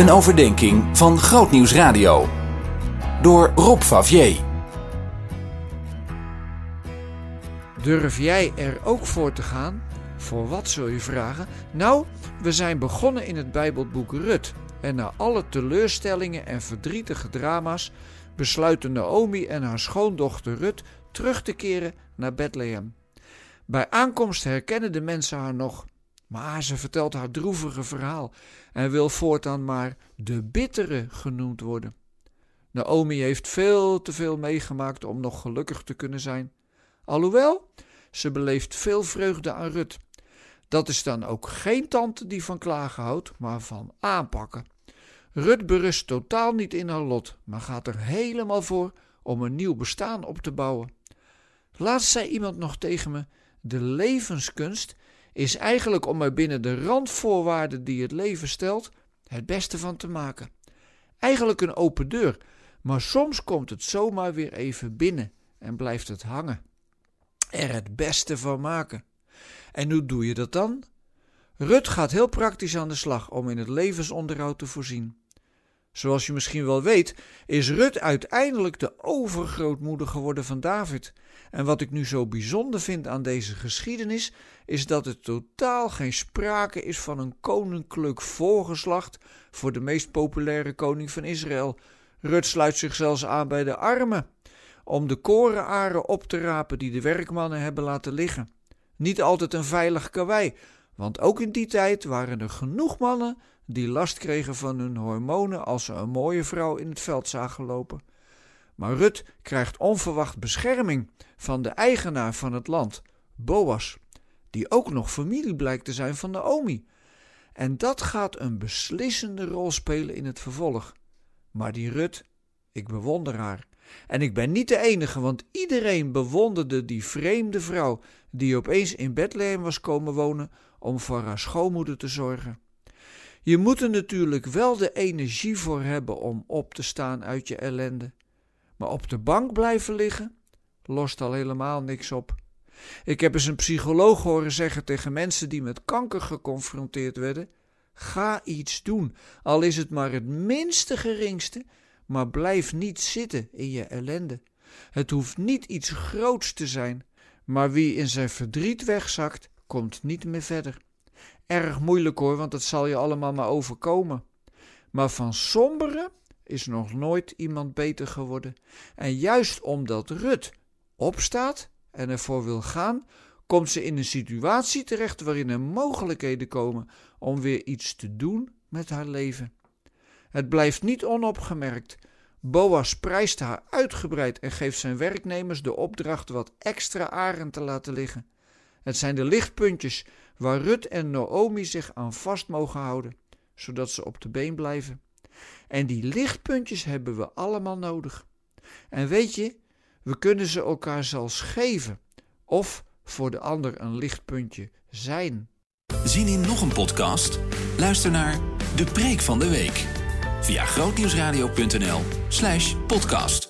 Een overdenking van Grootnieuws Radio. Door Rob Favier. Durf jij er ook voor te gaan? Voor wat zul je vragen? Nou, we zijn begonnen in het Bijbelboek Rut. En na alle teleurstellingen en verdrietige drama's besluiten Naomi en haar schoondochter Rut terug te keren naar Bethlehem. Bij aankomst herkennen de mensen haar nog, maar ze vertelt haar droevige verhaal en wil voortaan maar de bittere genoemd worden. Naomi heeft veel te veel meegemaakt om nog gelukkig te kunnen zijn. Alhoewel, ze beleeft veel vreugde aan Rut. Dat is dan ook geen tante die van klagen houdt, maar van aanpakken. Rut berust totaal niet in haar lot, maar gaat er helemaal voor om een nieuw bestaan op te bouwen. Laatst zei iemand nog tegen me: De levenskunst is eigenlijk om er binnen de randvoorwaarden die het leven stelt, het beste van te maken. Eigenlijk een open deur, maar soms komt het zomaar weer even binnen en blijft het hangen. Er het beste van maken. En hoe doe je dat dan? Rut gaat heel praktisch aan de slag om in het levensonderhoud te voorzien. Zoals je misschien wel weet, is Rut uiteindelijk de overgrootmoeder geworden van David. En wat ik nu zo bijzonder vind aan deze geschiedenis, is dat er totaal geen sprake is van een koninklijk voorgeslacht voor de meest populaire koning van Israël. Rut sluit zich zelfs aan bij de armen, om de korenaren op te rapen die de werkmannen hebben laten liggen. Niet altijd een veilig karwei, want ook in die tijd waren er genoeg mannen die last kregen van hun hormonen als ze een mooie vrouw in het veld zagen lopen. Maar Rut krijgt onverwacht bescherming van de eigenaar van het land, Boas, die ook nog familie blijkt te zijn van Naomi. En dat gaat een beslissende rol spelen in het vervolg. Maar die Rut, ik bewonder haar. En ik ben niet de enige, want iedereen bewonderde die vreemde vrouw die opeens in Bethlehem was komen wonen om voor haar schoonmoeder te zorgen. Je moet er natuurlijk wel de energie voor hebben om op te staan uit je ellende. Maar op de bank blijven liggen lost al helemaal niks op. Ik heb eens een psycholoog horen zeggen tegen mensen die met kanker geconfronteerd werden: ga iets doen, al is het maar het minste geringste, maar blijf niet zitten in je ellende. Het hoeft niet iets groots te zijn, maar wie in zijn verdriet wegzakt, komt niet meer verder. Erg moeilijk hoor, want dat zal je allemaal maar overkomen. Maar van sombere is nog nooit iemand beter geworden. En juist omdat Rut opstaat en ervoor wil gaan, komt ze in een situatie terecht waarin er mogelijkheden komen om weer iets te doen met haar leven. Het blijft niet onopgemerkt. Boas prijst haar uitgebreid en geeft zijn werknemers de opdracht wat extra aren te laten liggen. Het zijn de lichtpuntjes waar Rut en Naomi zich aan vast mogen houden, zodat ze op de been blijven. En die lichtpuntjes hebben we allemaal nodig. En weet je, we kunnen ze elkaar zelfs geven of voor de ander een lichtpuntje zijn. Zien in nog een podcast? Luister naar De Preek van de Week via grootnieuwsradio.nl/podcast.